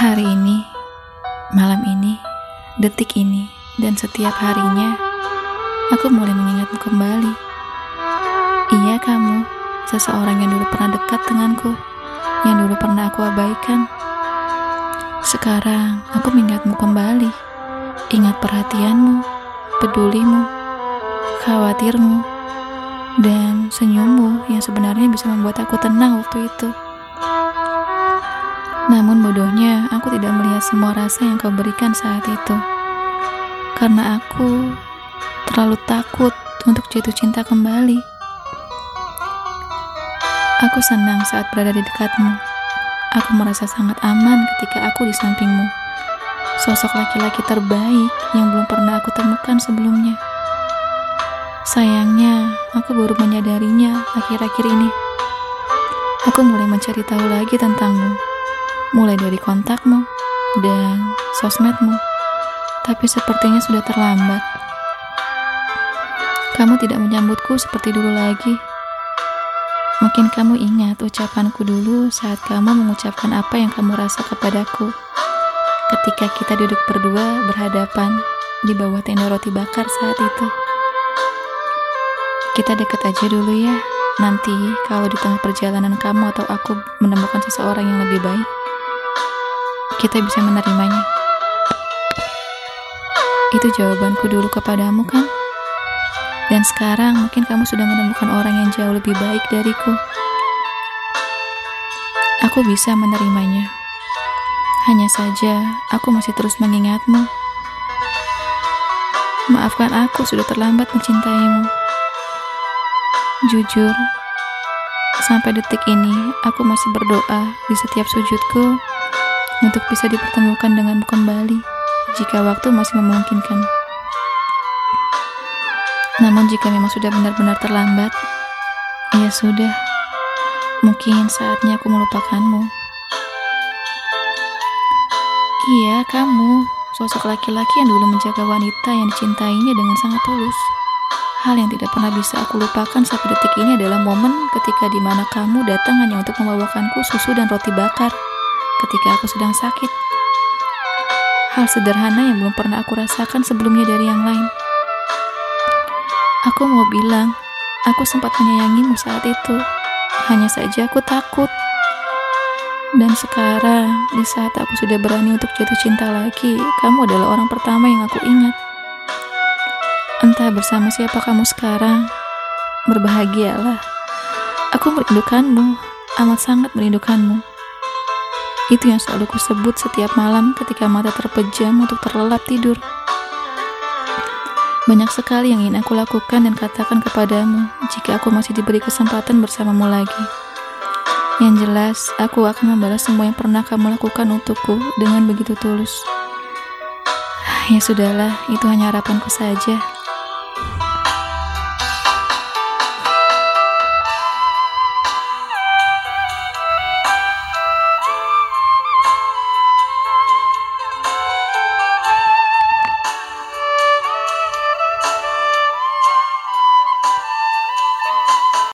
Hari ini, malam ini, detik ini, dan setiap harinya, aku mulai mengingatmu kembali. Iya kamu, seseorang yang dulu pernah dekat denganku, yang dulu pernah aku abaikan. Sekarang aku mengingatmu kembali, ingat perhatianmu, pedulimu, khawatirmu, dan senyummu yang sebenarnya bisa membuat aku tenang waktu itu. Namun bodohnya, aku tidak melihat semua rasa yang kau berikan saat itu. Karena aku terlalu takut untuk jatuh cinta kembali. Aku senang saat berada di dekatmu. Aku merasa sangat aman ketika aku di sampingmu. Sosok laki-laki terbaik yang belum pernah aku temukan sebelumnya. Sayangnya, aku baru menyadarinya akhir-akhir ini. Aku mulai mencari tahu lagi tentangmu mulai dari kontakmu dan sosmedmu, tapi sepertinya sudah terlambat. Kamu tidak menyambutku seperti dulu lagi. Mungkin kamu ingat ucapanku dulu saat kamu mengucapkan apa yang kamu rasa kepadaku ketika kita duduk berdua berhadapan di bawah tenda roti bakar saat itu. Kita deket aja dulu ya. Nanti kalau di tengah perjalanan kamu atau aku menemukan seseorang yang lebih baik, kita bisa menerimanya. Itu jawabanku dulu kepadamu kan? Dan sekarang mungkin kamu sudah menemukan orang yang jauh lebih baik dariku. Aku bisa menerimanya. Hanya saja aku masih terus mengingatmu. Maafkan aku sudah terlambat mencintaimu. Jujur, sampai detik ini aku masih berdoa di setiap sujudku untuk bisa dipertemukan denganmu kembali jika waktu masih memungkinkan. Namun jika memang sudah benar-benar terlambat, ya sudah. Mungkin saatnya aku melupakanmu. Iya, kamu, sosok laki-laki yang dulu menjaga wanita yang dicintainya dengan sangat tulus. Hal yang tidak pernah bisa aku lupakan sampai detik ini adalah momen ketika di mana kamu datang hanya untuk membawakanku susu dan roti bakar ketika aku sedang sakit. Hal sederhana yang belum pernah aku rasakan sebelumnya dari yang lain. Aku mau bilang, aku sempat menyayangimu saat itu. Hanya saja aku takut. Dan sekarang, di saat aku sudah berani untuk jatuh cinta lagi, kamu adalah orang pertama yang aku ingat. Entah bersama siapa kamu sekarang, berbahagialah. Aku merindukanmu, amat sangat merindukanmu. Itu yang selalu kusebut setiap malam ketika mata terpejam untuk terlelap tidur. Banyak sekali yang ingin aku lakukan dan katakan kepadamu jika aku masih diberi kesempatan bersamamu lagi. Yang jelas, aku akan membalas semua yang pernah kamu lakukan untukku dengan begitu tulus. Ya sudahlah, itu hanya harapanku saja.